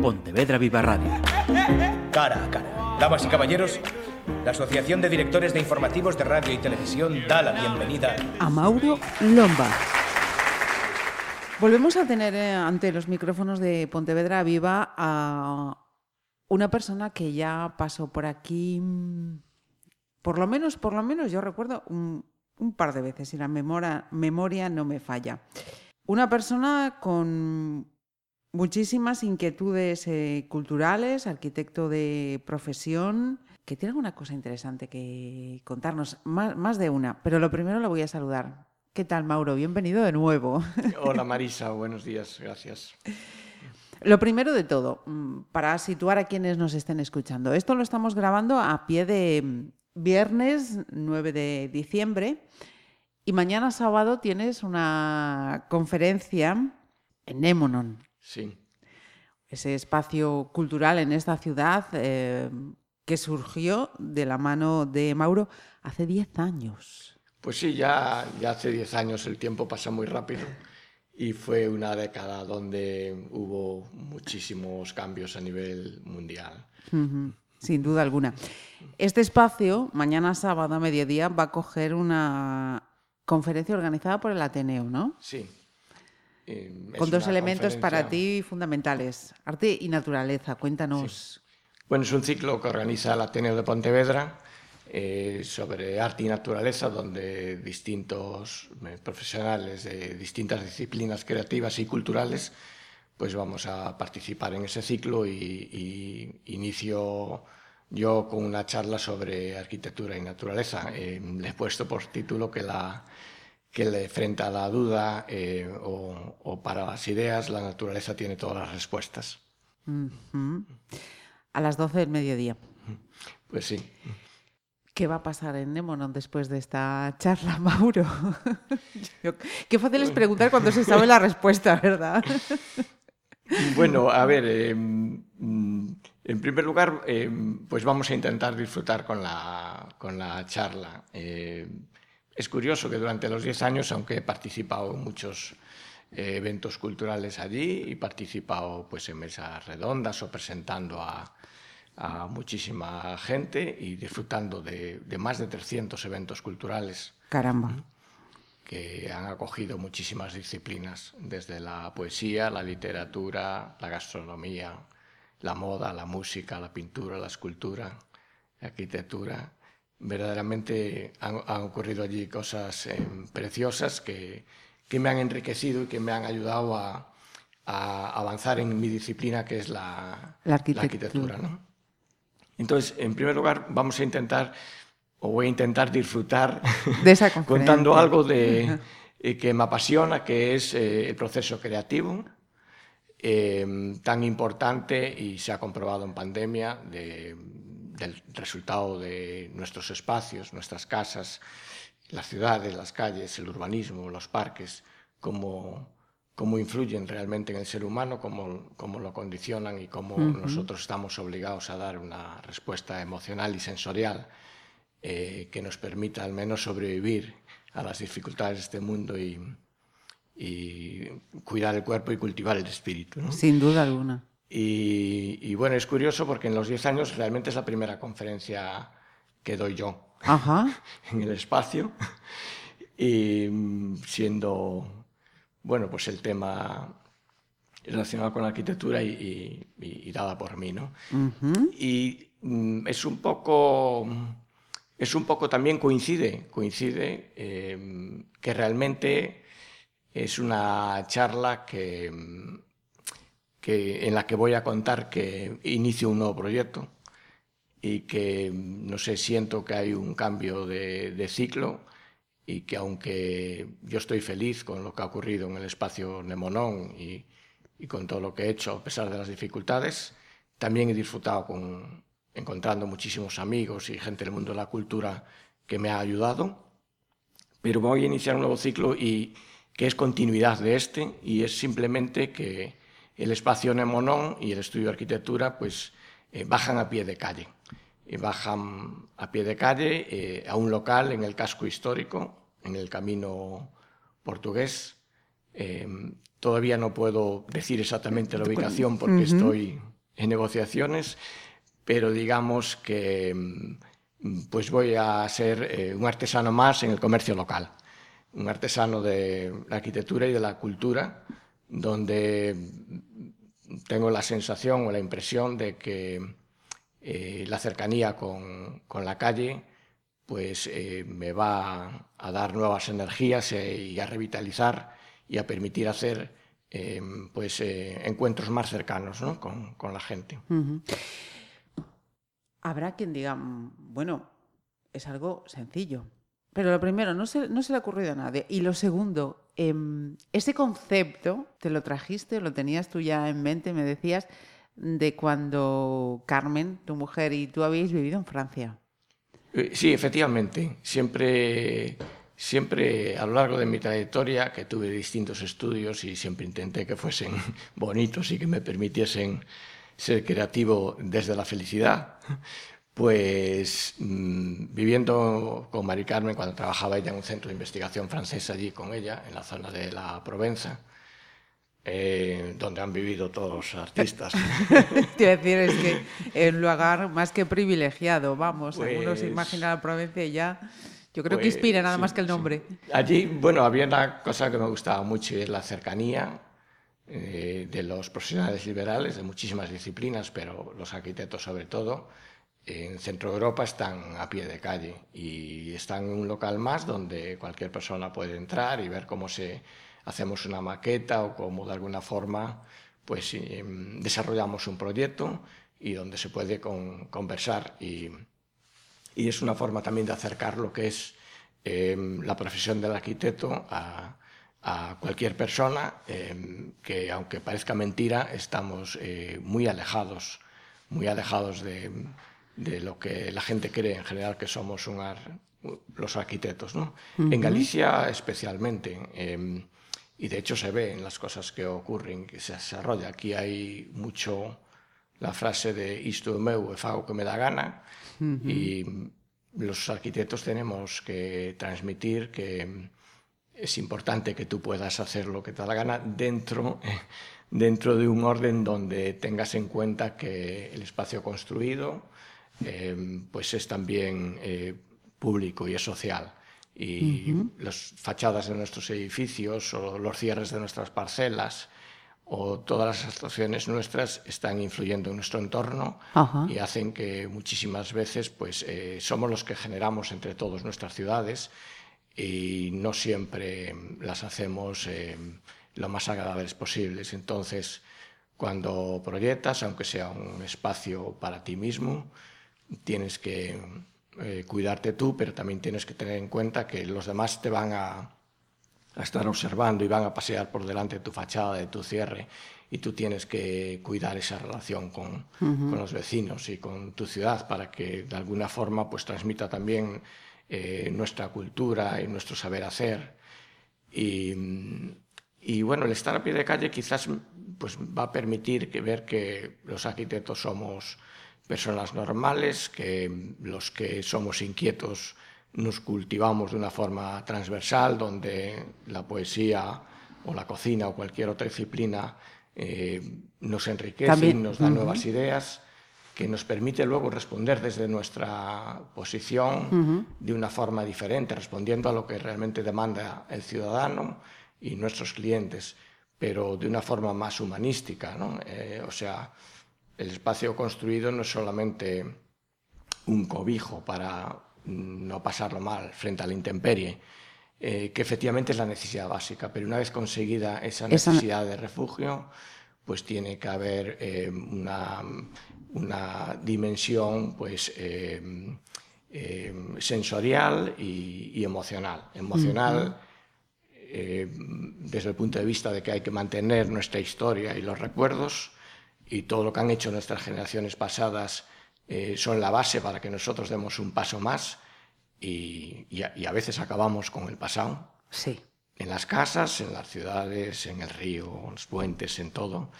Pontevedra Viva Radio. Cara a cara. Damas y caballeros, la Asociación de Directores de Informativos de Radio y Televisión da la bienvenida a Mauro Lomba. Volvemos a tener eh, ante los micrófonos de Pontevedra Viva a una persona que ya pasó por aquí, mm, por lo menos, por lo menos yo recuerdo un, un par de veces, y la memoria, memoria no me falla. Una persona con muchísimas inquietudes eh, culturales, arquitecto de profesión, que tiene alguna cosa interesante que contarnos, más, más, de una. Pero lo primero lo voy a saludar. ¿Qué tal, Mauro? Bienvenido de nuevo. Hola, Marisa. Buenos días. Gracias. Lo primero de todo, mm, para situar a quienes nos estén escuchando, esto lo estamos grabando a pie de mm, viernes 9 de diciembre y mañana sábado tienes una conferencia en Nemonon. Sí. Ese espacio cultural en esta ciudad eh, que surgió de la mano de Mauro hace 10 años. Pues sí, ya, ya hace 10 años el tiempo pasa muy rápido y fue una década donde hubo muchísimos cambios a nivel mundial. Uh -huh, sin duda alguna. Este espacio, mañana sábado a mediodía, va a coger una conferencia organizada por el Ateneo, ¿no? Sí. Eh, Con dos elementos para ti fundamentales, arte y naturaleza. Cuéntanos. Sí. Bueno, es un ciclo que organiza el Ateneo de Pontevedra eh, sobre arte y naturaleza, donde distintos eh, profesionales de distintas disciplinas creativas y culturales pues vamos a participar en ese ciclo y, y inicio yo con una charla sobre arquitectura y naturaleza. Eh, le he puesto por título que, la, que le, frente a la duda eh, o, o, para las ideas, la naturaleza tiene todas las respuestas. Uh -huh. A las 12 del mediodía. Pues sí. ¿Qué va a pasar en Nemonon después de esta charla, Mauro? Qué fácil es preguntar cuando se sabe la respuesta, ¿verdad? Bueno, a ver, eh, en primer lugar, eh, pues vamos a intentar disfrutar con la, con la charla. Eh, es curioso que durante los 10 años, aunque he participado en muchos eh, eventos culturales allí y participado pues, en mesas redondas o presentando a, a muchísima gente y disfrutando de, de, más de 300 eventos culturales. Caramba. Que han acogido muchísimas disciplinas, desde la poesía, la literatura, la gastronomía, la moda, la música, la pintura, la escultura, la arquitectura. Verdaderamente han, han ocurrido allí cosas eh, preciosas que, que, me han enriquecido y que me han ayudado a, a avanzar en mi disciplina, que es la, la arquitectura. La arquitectura ¿no? Entonces, en primer lugar, vamos a intentar, o voy a intentar disfrutar de esa contando algo de, eh, que me apasiona, que es eh, el proceso creativo eh, tan importante y se ha comprobado en pandemia de, del resultado de nuestros espacios, nuestras casas, las ciudades, las calles, el urbanismo, los parques, cómo, cómo influyen realmente en el ser humano, cómo, cómo lo condicionan y cómo uh -huh. nosotros estamos obligados a dar una respuesta emocional y sensorial eh, que nos permita al menos sobrevivir a las dificultades de este mundo y, y cuidar el cuerpo y cultivar el espíritu. ¿no? Sin duda alguna. Y, y, bueno, es curioso porque en los 10 años realmente es la primera conferencia que doy yo Ajá. en el espacio. Y siendo, bueno, pues el tema relacionado con la arquitectura y, y, y dada por mí, ¿no? Uh -huh. Y mm, es un poco, es un poco también coincide, coincide eh, que realmente es una charla que, que, en la que voy a contar que inicio un nuevo proyecto y que, no sé, siento que hay un cambio de, ciclo y que aunque yo estoy feliz con lo que ha ocurrido en el espacio Nemonón y, y con todo lo que he hecho a pesar de las dificultades, también he disfrutado con, encontrando muchísimos amigos y gente del mundo de la cultura que me ha ayudado. Pero voy a iniciar un nuevo ciclo y que es continuidad de este y es simplemente que el espacio Nemonón y el estudio de arquitectura pues eh, bajan a pie de calle. Y bajan a pie de calle eh, a un local en el casco histórico, en el camino portugués. Eh, todavía no puedo decir exactamente la ubicación porque uh -huh. estoy en negociaciones, pero digamos que mm, pues voy a ser eh, un artesano más en el comercio local, un artesano de la arquitectura y de la cultura, donde tengo la sensación o la impresión de que eh, la cercanía con, con, la calle pues eh, me va a dar nuevas energías eh, y a revitalizar y a permitir hacer pues encuentros más cercanos ¿no? con, con, la gente. Habrá quien diga, bueno, es algo sencillo. Pero lo primero, no se, no se le ha ocurrido a nadie. Y lo segundo, eh, ese concepto, ¿te lo trajiste? ¿Lo tenías tú ya en mente? Me decías de cuando Carmen, tu mujer, y tú habéis vivido en Francia. Eh, sí, efectivamente. Siempre, siempre a lo largo de mi trayectoria, que tuve distintos estudios y siempre intenté que fuesen bonitos y que me permitiesen ser creativo desde la felicidad, pues mmm, viviendo con Mari Carmen cuando trabajaba ella en un centro de investigación francés allí con ella, en la zona de la Provenza, eh, donde han vivido todos los artistas. Te iba a decir, es que es un lugar más que privilegiado, vamos, pues, uno se imagina la provincia y ya... Yo creo pues, que inspira nada sí, más que el nombre. Sí. Allí, bueno, había una cosa que me gustaba mucho y es la cercanía eh, de los profesionales liberales de muchísimas disciplinas, pero los arquitectos sobre todo, en Centro Europa están a pie de calle y están en un local más donde cualquier persona puede entrar y ver cómo se hacemos una maqueta o cómo de alguna forma pues eh, desarrollamos un proyecto y donde se puede con, conversar y, y, es una forma también de acercar lo que es eh, la profesión del arquitecto a, a cualquier persona eh, que aunque parezca mentira estamos eh, muy alejados muy alejados de, de, lo que la gente cree en general que somos un ar, los arquitectos ¿no? Uh -huh. en Galicia especialmente eh, y de hecho se ve en las cosas que ocurren, que se desarrolla. Aquí hay mucho la frase de isto é meu e fago que me da gana uh -huh. y los arquitectos tenemos que transmitir que es importante que tú puedas hacer lo que te da la gana dentro, dentro de un orden donde tengas en cuenta que el espacio construido eh, pues es también eh, público y es social y uh -huh. las fachadas de nuestros edificios o los cierres de nuestras parcelas o todas las actuaciones nuestras están influyendo en nuestro entorno y hacen que muchísimas veces pues eh, somos los que generamos entre todos nuestras ciudades y no siempre las hacemos eh, lo más agradables posibles. Entonces, cuando proyectas, aunque sea un espacio para ti mismo, tienes que eh, cuidarte tú, pero también tienes que tener en cuenta que los demás te van a, a estar observando y van a pasear por delante de tu fachada, de tu cierre, y tú tienes que cuidar esa relación con, uh -huh. con los vecinos y con tu ciudad para que de alguna forma pues transmita también eh, nuestra cultura y nuestro saber hacer. Y, y, bueno, el estar a pie de calle quizás pues, va a permitir que ver que los arquitectos somos personas normales, que los que somos inquietos nos cultivamos de una forma transversal, donde la poesía o la cocina o cualquier otra disciplina eh, nos enriquece, También. nos da uh -huh. nuevas ideas, que nos permite luego responder desde nuestra posición uh -huh. de una forma diferente, respondiendo a lo que realmente demanda el ciudadano y nuestros clientes, pero de una forma más humanística. ¿no? Eh, o sea, el espacio construido no es solamente un cobijo para no pasarlo mal frente a la intemperie, eh, que efectivamente es la necesidad básica, pero una vez conseguida esa necesidad de refugio, pues tiene que haber eh, una, una, dimensión pues, eh, sensorial y, y, emocional. Emocional desde el punto de vista de que hay que mantener nuestra historia y los recuerdos, y todo lo que han hecho nuestras generaciones pasadas eh, son la base para que nosotros demos un paso más y, y, a, y, a, veces acabamos con el pasado. Sí. En las casas, en las ciudades, en el río, en los puentes, en todo.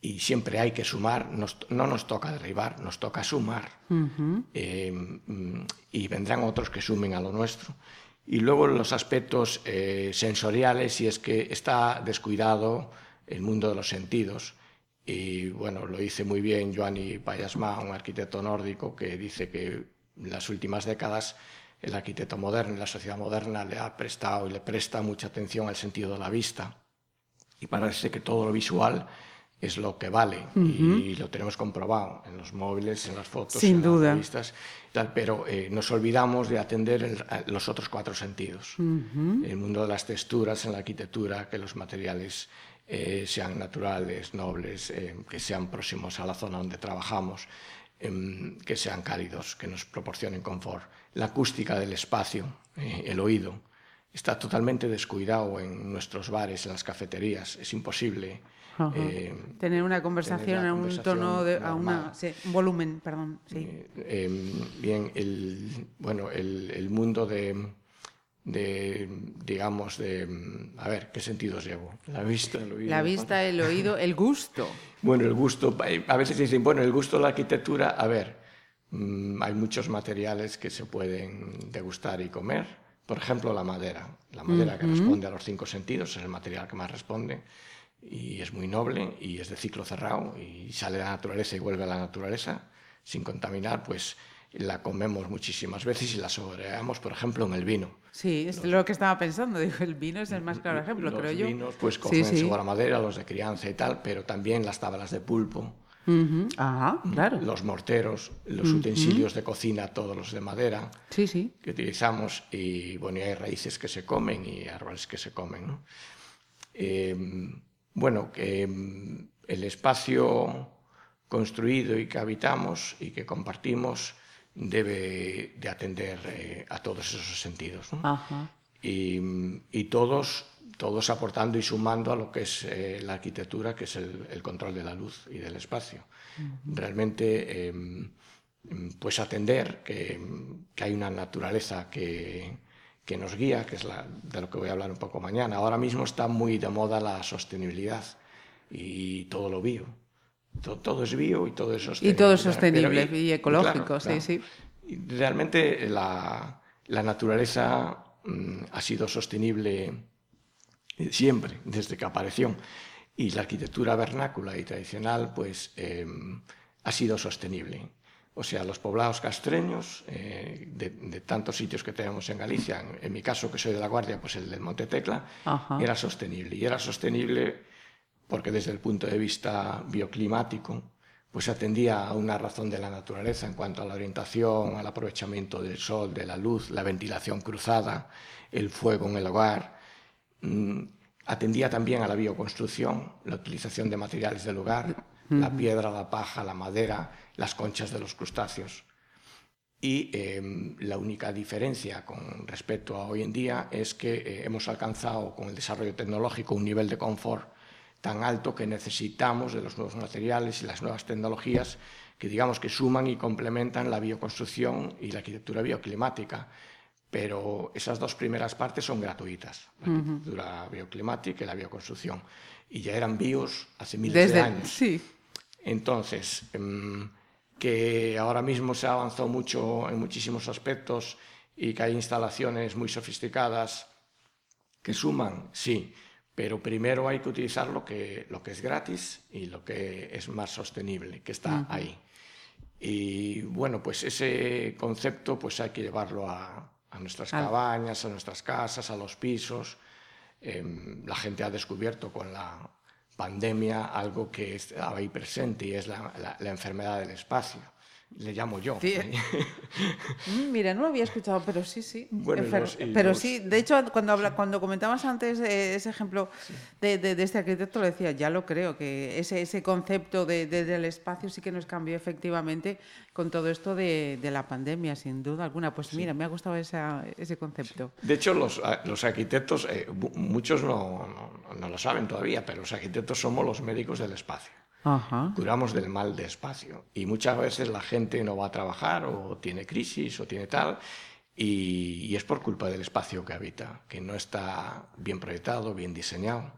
Y siempre hay que sumar, nos, no nos toca derribar, nos toca sumar. Uh -huh. eh, y vendrán otros que sumen a lo nuestro. Y luego los aspectos eh, sensoriales, si es que está descuidado el mundo de los sentidos Y bueno, lo dice muy bien Joanny Payasma, un arquitecto nórdico, que dice que en las últimas décadas el arquitecto moderno y la sociedad moderna le ha prestado y le presta mucha atención al sentido de la vista. Y parece que todo lo visual es lo que vale y lo tenemos comprobado en los móviles, en las fotos, Sin en duda. las revistas, tal, pero eh, nos olvidamos de atender el- los otros cuatro sentidos. El mundo de las texturas en la arquitectura, que los materiales eh, sean naturales, nobles, eh, que sean próximos a la zona donde trabajamos, em, que sean cálidos, que nos proporcionen confort. La acústica del espacio, eh, el oído, está totalmente descuidado en nuestros bares, en las cafeterías. Es imposible. Eh, Tener una conversación la a un conversación tono, de, a una, sí, un volumen, perdón. Sí. Eh, eh, bien, el, bueno, el, el mundo de, de, digamos, de, a ver, ¿qué sentidos llevo? La vista, el oído. La vista, el oído, el gusto. Bueno, el gusto, a veces dicen, bueno, el gusto de la arquitectura, a ver, mm, hay muchos materiales que se pueden degustar y comer. Por ejemplo, la madera. La madera que responde a los cinco sentidos es el material que más responde y es muy noble y es de ciclo cerrado y sale de la naturaleza y vuelve a la naturaleza sin contaminar, pues la comemos muchísimas veces y la saboreamos, por ejemplo, en el vino. Sí, es lo que estaba pensando. Digo, el vino es el más claro ejemplo, los creo yo. vinos pues cogen sí. madera, los de crianza y tal, pero también las tablas de pulpo. Ajá, claro. los morteros, los utensilios de cocina, todos los de madera Sí, sí. que utilizamos y bueno, y hay raíces que se comen y árboles que se comen. ¿no? Eh, bueno, que mm, el espacio construido y que habitamos y que compartimos debe de atender eh, a todos esos sentidos. ¿no? Ajá. y, y todos, todos aportando y sumando a lo que es eh, la arquitectura, que es el, el control de la luz y del espacio. Realmente, eh, pues atender que, que hay una naturaleza que, que nos guía, que es la, de lo que voy a hablar un poco mañana. Ahora mismo está muy de moda la sostenibilidad y todo lo bio. To- Todo, es bio y todo es sostenible. Y todo es sostenible y claro, ecológico, sí, claro. sí. Y Realmente la, la naturaleza mm, ha sido sostenible siempre, desde que apareció. Y la arquitectura vernácula y tradicional, pues, eh, ha sido sostenible. O sea, los poblados castreños, eh, de, de tantos sitios que tenemos en Galicia, en, en mi caso, que soy de La Guardia, pues el del Monte Tecla, Ajá. era sostenible. Y era sostenible porque desde el punto de vista bioclimático, pues atendía a una razón de la naturaleza en cuanto a la orientación, al aprovechamiento del sol, de la luz, la ventilación cruzada, el fuego en el hogar. Mm, Atendía también a la bioconstrucción, la utilización de materiales del lugar, la piedra, la paja, la madera, las conchas de los crustáceos. Y eh, la única diferencia con respecto a hoy en día es que eh, hemos alcanzado con el desarrollo tecnológico un nivel de confort tan alto que necesitamos de los nuevos materiales y las nuevas tecnologías que digamos que suman y complementan la bioconstrucción y la arquitectura bioclimática. Pero esas dos primeras partes son gratuitas, la arquitectura bioclimática y la bioconstrucción. Y ya eran bios hace miles Desde, de años. sí. Entonces, em, que ahora mismo se ha avanzado mucho en muchísimos aspectos y que hay instalaciones muy sofisticadas que suman, sí, pero primero hay que utilizar lo que, lo que es gratis y lo que es más sostenible, que está ahí. Y bueno, pues ese concepto pues hay que llevarlo a, a nuestras Al- cabañas, a nuestras casas, a los pisos. Em, la gente ha descubierto con la pandemia algo que estaba ahí presente y es la, la- la enfermedad del espacio. Le llamo yo. Sí. Mm, Mira, no lo había escuchado, pero sí, sí. Bueno, los- pero los- sí, de hecho, cuando, habla, cuando comentabas antes eh, ese ejemplo de, de- de este arquitecto, lo decía, ya lo creo, que ese, ese concepto de, de- del espacio sí que nos cambió efectivamente con todo esto de, de la pandemia, sin duda alguna. Pues mira, me ha gustado esa- ese concepto. De hecho, los, a- los arquitectos, eh, muchos no, no- no lo saben todavía, pero los arquitectos somos los médicos del espacio. Ajá. Curamos del mal de espacio. Y muchas veces la gente no va a trabajar o tiene crisis o tiene tal, y, y es por culpa del espacio que habita, que no está bien proyectado, bien diseñado.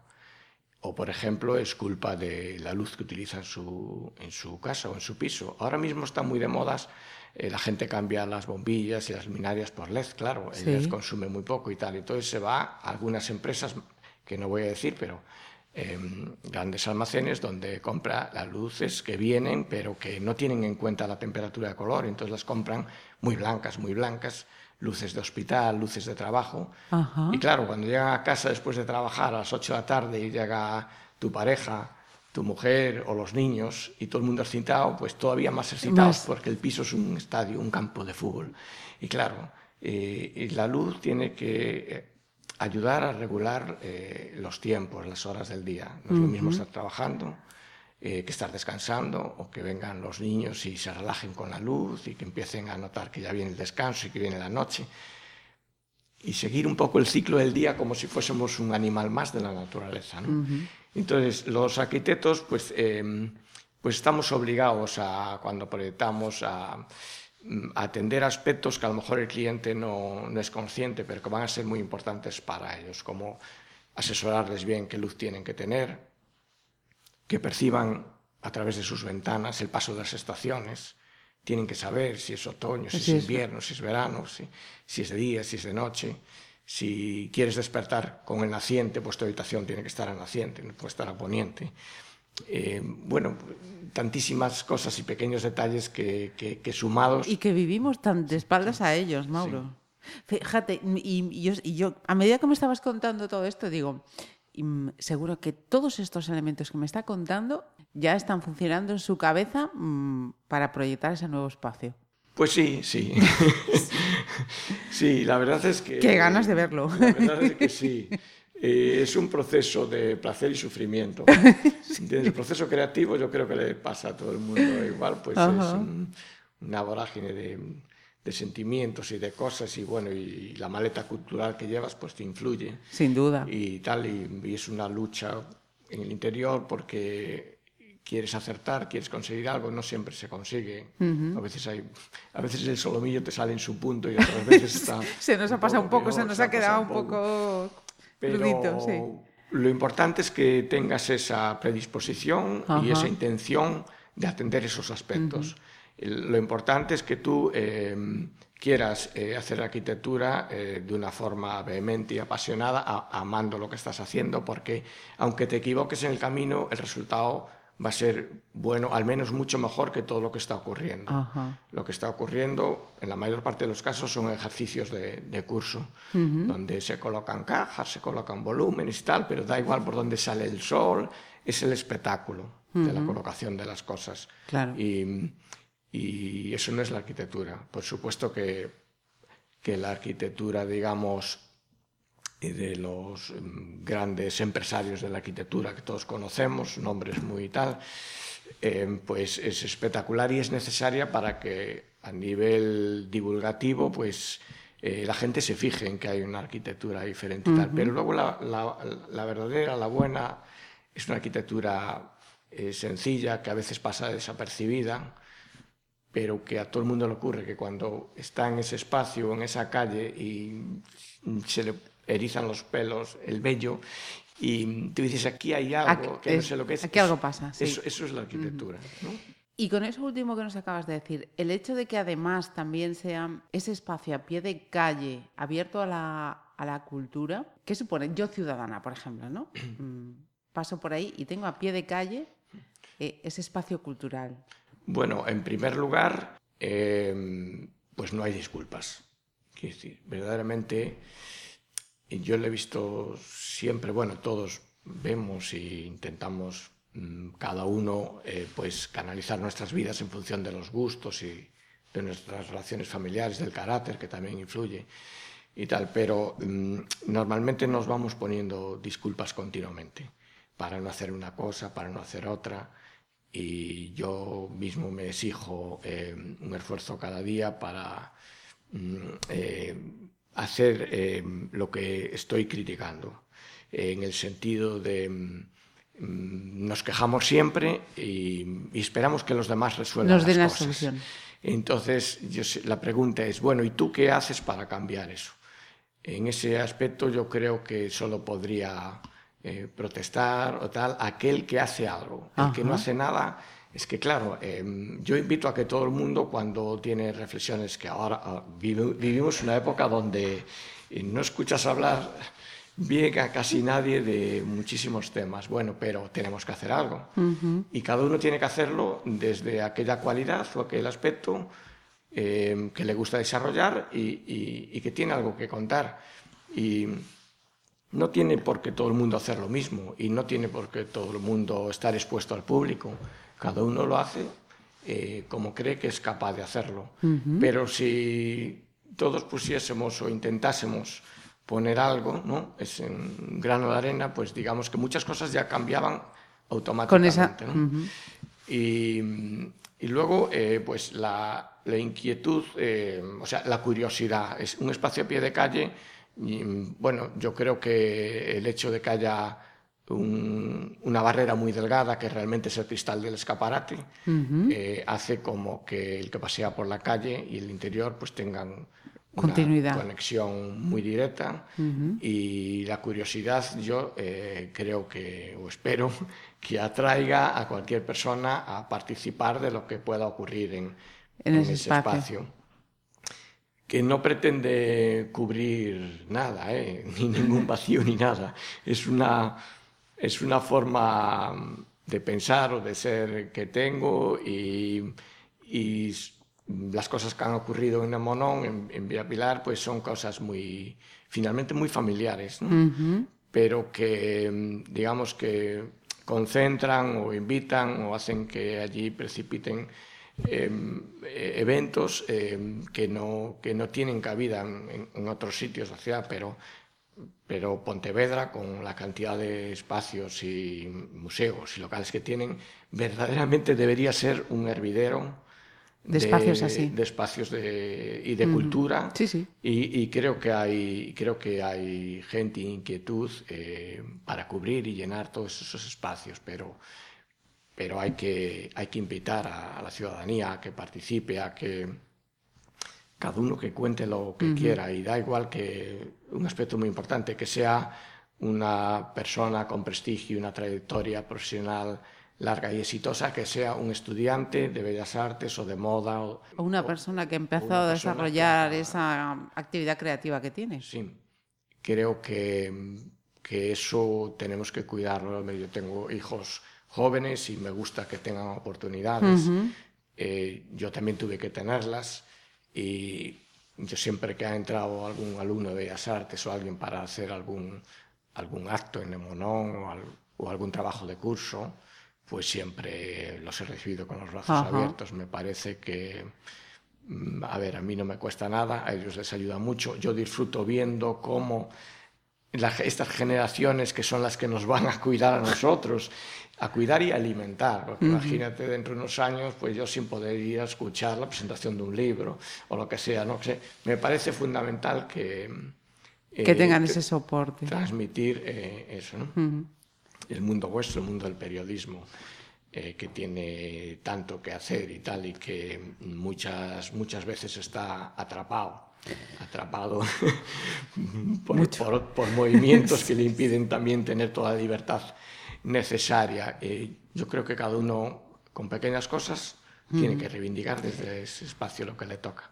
O, por ejemplo, es culpa de la luz que utiliza en su, en su casa o en su piso. Ahora mismo están muy de modas, eh, la gente cambia las bombillas y las luminarias por LED, claro, el Sí. LED consume muy poco y tal. Entonces se va a algunas empresas, que no voy a decir, pero em, grandes almacenes donde compra las luces que vienen, pero que no tienen en cuenta la temperatura de color, entonces las compran muy blancas, muy blancas, luces de hospital, luces de trabajo. Y claro, cuando llegan a casa después de trabajar a las 8 de la tarde y llega tu pareja, tu mujer o los niños y todo el mundo excitado, pues todavía más excitados porque el piso es un estadio, un campo de fútbol. Y claro, eh, la luz tiene que eh, ayudar a regular eh, los tiempos, las horas del día. No es lo mismo estar trabajando que estar descansando o que vengan los niños y se relajen con la luz y que empiecen a notar que ya viene el descanso y que viene la noche. Y seguir un poco el ciclo del día como si fuésemos un animal más de la naturaleza. Entonces, los arquitectos, pues, em, pues estamos obligados a, cuando proyectamos, a atender aspectos que a lo mejor el cliente no, no, es consciente, pero que van a ser muy importantes para ellos, como asesorarles bien qué luz tienen que tener, que perciban a través de sus ventanas el paso de las estaciones, tienen que saber si es otoño, si es invierno, si es verano, si, si es de día, si es de noche. Si quieres despertar con el naciente, pues tu habitación tiene que estar al naciente, no puede estar a poniente. Eh, bueno, tantísimas cosas y pequeños detalles que, que, sumados. Y que vivimos tan de espaldas a ellos, Mauro. Fíjate, y, yo, y, yo, a medida que me estabas contando todo esto, digo, seguro que todos estos elementos que me está contando ya están funcionando en su cabeza para proyectar ese nuevo espacio. Pues sí, sí. sí, la verdad es que... Qué ganas de verlo. La verdad es que sí. Eh, es un proceso de placer y sufrimiento. el proceso creativo yo creo que le pasa a todo el mundo igual, pues es una vorágine de, de, sentimientos y de cosas y bueno, y, la maleta cultural que llevas pues te influye. Sin duda. Y tal, y, es una lucha en el interior porque quieres acertar, quieres conseguir algo, no siempre se consigue. A veces hay, a veces el solomillo te sale en su punto y otras veces está... se nos ha pasado un poco, se nos ha quedado un poco pero lo importante es que tengas esa predisposición y esa intención de atender esos aspectos. Lo importante es que tú em, quieras eh, hacer arquitectura eh, de una forma vehemente y apasionada, amando lo que estás haciendo, porque aunque te equivoques en el camino, el resultado va a ser bueno, al menos mucho mejor que todo lo que está ocurriendo. Lo que está ocurriendo, en la mayor parte de los casos, son ejercicios de, curso, donde se colocan cajas, se colocan volúmenes y tal, pero da igual por dónde sale el sol, es el espectáculo de la colocación de las cosas. Y, y, eso no es la arquitectura. Por supuesto que, que la arquitectura, digamos, y de los mm, grandes empresarios de la arquitectura que todos conocemos, nombres muy tal, eh, pues es espectacular y es necesaria para que a nivel divulgativo pues eh, la gente se fije en que hay una arquitectura diferente y tal. Pero luego la, la, verdadera, la buena, es una arquitectura eh, sencilla que a veces pasa desapercibida, pero que a todo el mundo le ocurre que cuando está en ese espacio, en esa calle y se le erizan los pelos, el vello, y tú dices, aquí hay algo, que no sé lo que es. Aquí algo pasa. Eso, es la arquitectura. Y con eso último que nos acabas de decir, el hecho de que además también sea ese espacio a pie de calle, abierto a la, a la cultura, ¿qué supone? Yo ciudadana, por ejemplo, ¿no? Mm, paso por ahí y tengo a pie de calle eh, ese espacio cultural. Bueno, en primer lugar, em, pues no hay disculpas. Quiero decir, verdaderamente y yo lo he visto siempre, bueno, todos vemos e intentamos mm, cada uno eh, pues canalizar nuestras vidas en función de los gustos y de nuestras relaciones familiares, del carácter que también influye y tal, pero mm, normalmente nos vamos poniendo disculpas continuamente para no hacer una cosa, para no hacer otra. Y yo mismo me exijo eh, un esfuerzo cada día para mm, eh, hacer eh, lo que estoy criticando, en el sentido de mm, nos quejamos siempre y, esperamos que los demás resuelvan nos den las la solución. Entonces, yo, la pregunta es, bueno, ¿y tú qué haces para cambiar eso? En ese aspecto yo creo que solo podría eh, protestar o tal aquel que hace algo. El que no hace nada es que, claro, em, yo invito a que todo el mundo, cuando tiene reflexiones, que ahora ah, vivimos una época donde eh, no escuchas hablar bien a casi nadie de muchísimos temas. Bueno, pero tenemos que hacer algo. Y cada uno tiene que hacerlo desde aquella cualidad o aquel aspecto eh, que le gusta desarrollar y, y, que tiene algo que contar. Y no tiene por qué todo el mundo hacer lo mismo y no tiene por qué todo el mundo estar expuesto al público. Cada uno lo hace eh, como cree que es capaz de hacerlo. Pero si todos pusiésemos o intentásemos poner algo, ¿no? Es en grano de arena, pues digamos que muchas cosas ya cambiaban automáticamente. y, y, luego, eh, pues la, la inquietud, eh, o sea, la curiosidad. Es un espacio a pie de calle. Y, bueno, yo creo que el hecho de que haya un, una barrera muy delgada, que realmente es el cristal del escaparate, eh, hace como que el que pasea por la calle y el interior pues tengan Continuidad. una conexión muy directa y la curiosidad yo eh, creo que, o espero, que atraiga a cualquier persona a participar de lo que pueda ocurrir en, en, ese, espacio. Que no pretende cubrir nada, ¿eh? ni ningún vacío ni nada. Es una es una forma de pensar o de ser que tengo y, y las cosas que han ocurrido en Nemonón, en, en Vía Pilar, pues son cosas muy, finalmente muy familiares, ¿no? uh -huh. pero que digamos que concentran o invitan o hacen que allí precipiten eh, eventos eh, que, no, que no tienen cabida en, en otros sitios de la ciudad, pero pero Pontevedra, con la cantidad de espacios y museos y locales que tienen, verdaderamente debería ser un hervidero de, de espacios así. De espacios de, y de uh -huh. cultura. Sí, sí. Y, y, creo, que hay, creo que hay gente inquietud eh, para cubrir y llenar todos esos espacios, pero, pero hay, que, hay que invitar a, a la ciudadanía a que participe, a que cada uno que cuente lo que uh -huh. quiera y da igual que un aspecto muy importante, que sea una persona con prestigio, una trayectoria profesional larga y exitosa, que sea un estudiante de bellas artes o de moda. O, o una persona que ha empezado a desarrollar que, esa actividad creativa que tiene. Sí, creo que, que eso tenemos que cuidarlo. Yo tengo hijos jóvenes y me gusta que tengan oportunidades. Uh -huh. eh, yo también tuve que tenerlas y yo siempre que ha entrado algún alumno de Bellas Artes o alguien para hacer algún, algún acto en Nemonón o, al, o algún trabajo de curso, pues siempre los he recibido con los brazos Ajá. abiertos. Me parece que, mm, a ver, a mí no me cuesta nada, a ellos les ayuda mucho. Yo disfruto viendo cómo la, estas generaciones que son las que nos van a cuidar a nosotros, a cuidar y alimentar. Porque uh -huh. imagínate dentro de unos años, pues yo sin poder ir a escuchar la presentación de un libro o lo que sea, ¿no? sé, me parece fundamental que... Que eh, tengan ese soporte. Transmitir eh, eso, ¿no? Uh -huh. El mundo vuestro, el mundo del periodismo, eh, que tiene tanto que hacer y tal, y que muchas, muchas veces está atrapado atrapado por, por, por, movimientos que le impiden también tener toda la libertad necesaria. Eh, yo creo que cada uno, con pequeñas cosas, mm. tiene que reivindicar desde ese espacio lo que le toca.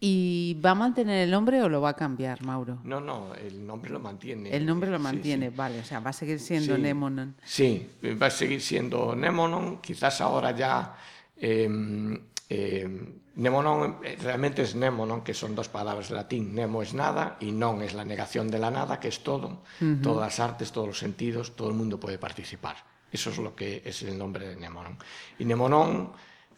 ¿Y va a mantener el nombre o lo va a cambiar, Mauro? No, no, el nombre lo mantiene. El nombre lo mantiene, sí, sí. vale, o sea, va a seguir siendo sí, Nemonon. Sí, va a seguir siendo Nemonon, quizás ahora ya eh, Eh, Nemo non, realmente es nemo, non? Que son dos palabras latín. Nemo es nada y non es la negación de la nada, que es todo. Uh -huh. Todas las artes, todos los sentidos, todo el mundo puede participar. Eso es lo que es el nombre de Nemo, non? Y Nemo non,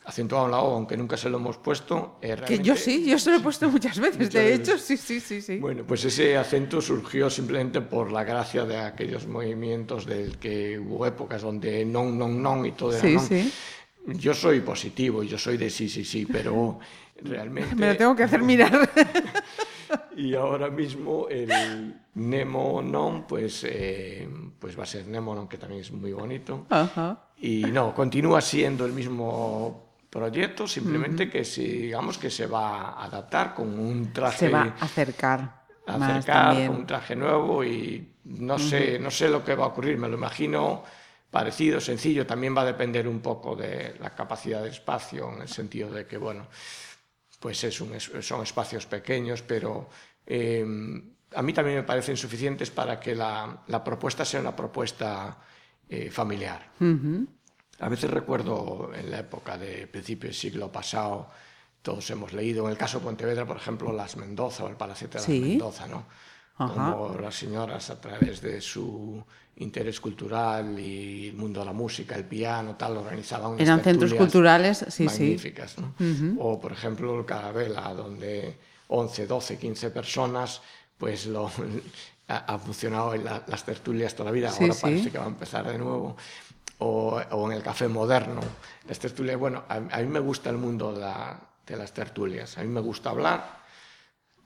acentuado en la O, aunque nunca se lo hemos puesto. Eh, que yo sí, yo se lo he puesto muchas veces, muchas de veces. hecho, sí, sí, sí, sí. Bueno, pues ese acento surgió simplemente por la gracia de aquellos movimientos del que hubo épocas donde non, non, non y todo era sí, non. Sí. Yo soy positivo, yo soy de sí, sí, sí, pero realmente... Me lo tengo que hacer mirar. y ahora mismo el Nemo Non, pues, eh, pues va a ser Nemo Non, que también es muy bonito. Ajá. Y no, continúa siendo el mismo proyecto, simplemente uh -huh. que si, digamos que se va a adaptar con un traje... Se va a acercar. acercar con un traje nuevo y no sé, uh -huh. no sé lo que va a ocurrir, me lo imagino parecido, sencillo, también va a depender un poco de la capacidad de espacio, en el sentido de que, bueno, pues es un, son espacios pequeños, pero eh, a mí también me parecen suficientes para que la, la propuesta sea una propuesta eh, familiar. A veces recuerdo en la época de principio del siglo pasado, todos hemos leído, en el caso de Pontevedra, por ejemplo, Las Mendoza o el Palacete de Sí. las Mendoza, ¿no? Ajá. Como las señoras, a través de su interés cultural y el mundo de la música, el piano, tal, organizaban unas Eran centros tertulias culturales, sí, sí. magníficas. ¿no? O, por ejemplo, el Carabela, donde 11, 12, 15 personas, pues lo, ha, funcionado en la- las tertulias toda la vida, Sí, ahora sí. parece que va a empezar de nuevo. O, o en el Café Moderno, las tertulias. Bueno, a, a mí me gusta el mundo de, la- de las tertulias, a mí me gusta hablar,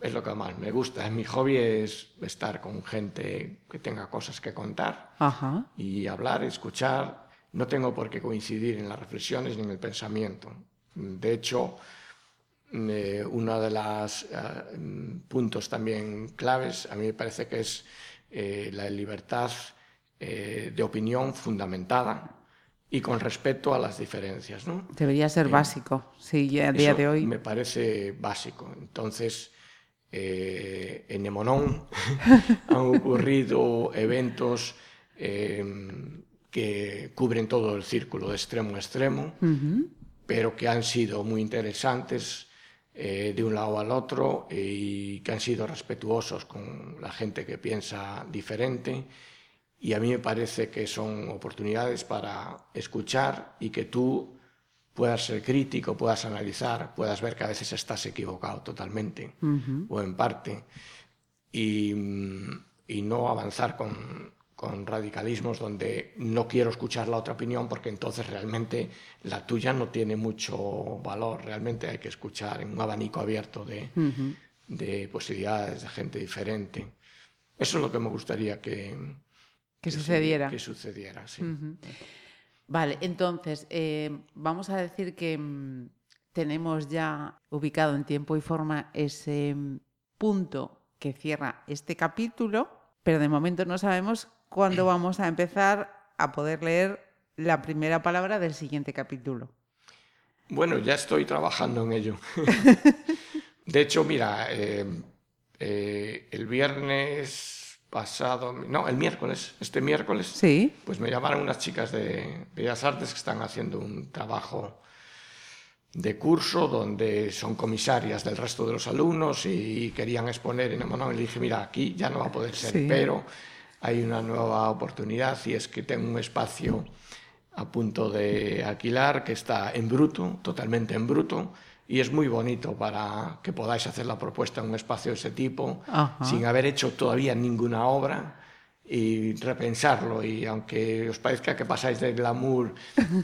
es lo que más me gusta. Mi hobby es estar con gente que tenga cosas que contar Ajá. y hablar, escuchar. No tengo por qué coincidir en las reflexiones ni en el pensamiento. De hecho, eh, uno de los puntos también claves a mí me parece que es eh, la libertad eh, de opinión fundamentada y con respeto a las diferencias. ¿no? Debería ser básico, sí, a día de hoy. Me parece básico. Entonces, eh, en Nemonón han ocurrido eventos eh, que cubren todo el círculo de extremo a extremo, uh -huh. pero que han sido muy interesantes eh, de un lado al otro y que han sido respetuosos con la gente que piensa diferente. Y a mí me parece que son oportunidades para escuchar y que tú puedas ser crítico, puedas analizar, puedas ver que a veces estás equivocado totalmente o en parte y, y no avanzar con, con radicalismos donde no quiero escuchar la otra opinión porque entonces realmente la tuya no tiene mucho valor, realmente hay que escuchar en un abanico abierto de, de posibilidades de gente diferente. Eso es lo que me gustaría que, Que su- sucediera. Que sucediera, sí. Vale, entonces, eh, vamos a decir que mm, tenemos ya ubicado en tiempo y forma ese mm, punto que cierra este capítulo, pero de momento no sabemos cuándo vamos a empezar a poder leer la primera palabra del siguiente capítulo. Bueno, ya estoy trabajando en ello. De hecho, mira, eh, eh, el viernes pasado, no, el miércoles, este miércoles, Sí, pues me llamaron unas chicas de Bellas Artes que están haciendo un trabajo de curso donde son comisarias del resto de los alumnos y querían exponer en Emonón. Y le dije, mira, aquí ya no va a poder ser, Sí. pero hay una nueva oportunidad y es que tengo un espacio a punto de alquilar que está en bruto, totalmente en bruto, y es muy bonito para que podáis hacer la propuesta en un espacio de ese tipo, Ajá. sin haber hecho todavía ninguna obra y repensarlo. Y aunque os parezca que pasáis del glamour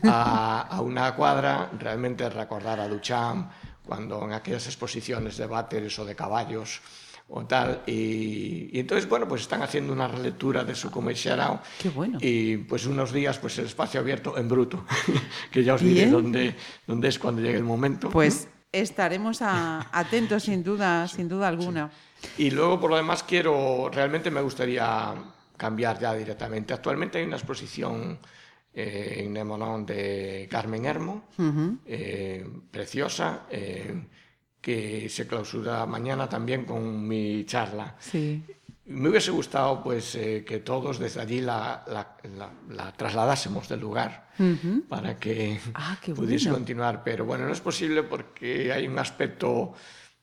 a, a una cuadra, realmente recordar a Duchamp cuando en aquellas exposiciones de váteres o de caballos o tal. Y, y entonces, bueno, pues están haciendo una relectura de su comercial Qué bueno. y pues unos días, pues el espacio abierto en bruto, que ya os diré dónde, dónde es cuando llegue el momento. pues estaremos a- atentos sin duda, sin duda alguna. Y luego, por lo demás, quiero, realmente me gustaría cambiar ya directamente. Actualmente hay una exposición eh, en Nemonón de Carmen Hermo, eh, preciosa, eh, que se clausura mañana también con mi charla. Sí. Me hubiese gustado pues, eh, que todos desde allí la, la- la- la trasladásemos del lugar para que Ah, pudiese bueno. continuar, pero bueno, no es posible porque hay un aspecto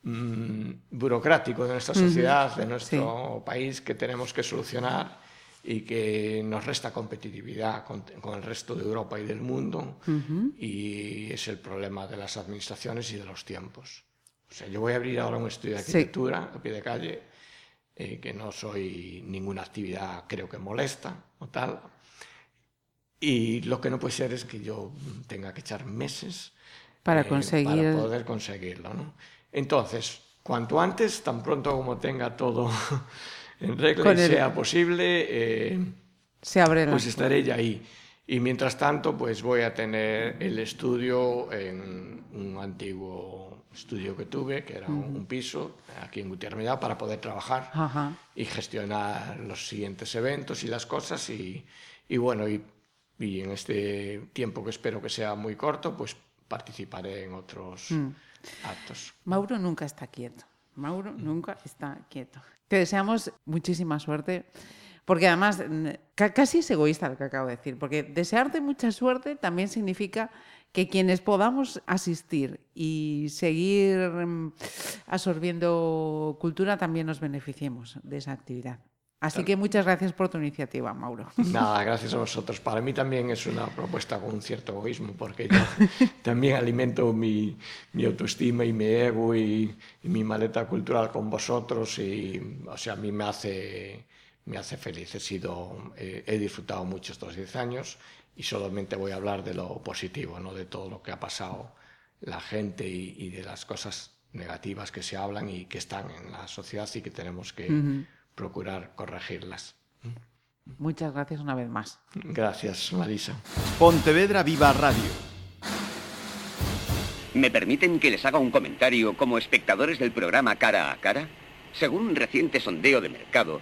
mm, burocrático de nuestra sociedad, de nuestro país que tenemos que solucionar y que nos resta competitividad con, con el resto de Europa y del mundo y es el problema de las administraciones y de los tiempos. O sea, yo voy a abrir ahora un estudio de arquitectura sí. a pie de calle, eh, que no soy ninguna actividad, creo que molesta o tal. Y lo que no puede ser es que yo tenga que echar meses para, eh, conseguir... para poder conseguirlo. ¿no? Entonces, cuanto antes, tan pronto como tenga todo en regla y el... sea posible, eh, Se abre pues estaré ya ahí. Y mientras tanto, pues voy a tener el estudio en un antiguo estudio que tuve, que era un, un piso aquí en Gutiérrez para poder trabajar Ajá. y gestionar los siguientes eventos y las cosas. Y, y bueno, y, y en este tiempo que espero que sea muy corto, pues participaré en otros actos. Mauro nunca está quieto. Mauro nunca está quieto. Te deseamos muchísima suerte. Porque además, casi es egoísta lo que acabo de decir, porque desearte mucha suerte también significa que quienes podamos asistir y seguir mm, absorbiendo cultura también nos beneficiemos de esa actividad. Así que muchas gracias por tu iniciativa, Mauro. Nada, gracias a vosotros. Para mí también es una propuesta con un cierto egoísmo, porque yo también alimento mi, mi autoestima y mi ego y, mi maleta cultural con vosotros y, o sea, a mí me hace, me hace feliz. He, sido, he disfrutado mucho estos 10 años y solamente voy a hablar de lo positivo, no de todo lo que ha pasado la gente y, de las cosas negativas que se hablan y que están en la sociedad y que tenemos que procurar corregirlas. Muchas gracias una vez más. Gracias, Marisa. Pontevedra Viva Radio. ¿Me permiten que les haga un comentario como espectadores del programa Cara a Cara? Según un reciente sondeo de mercado,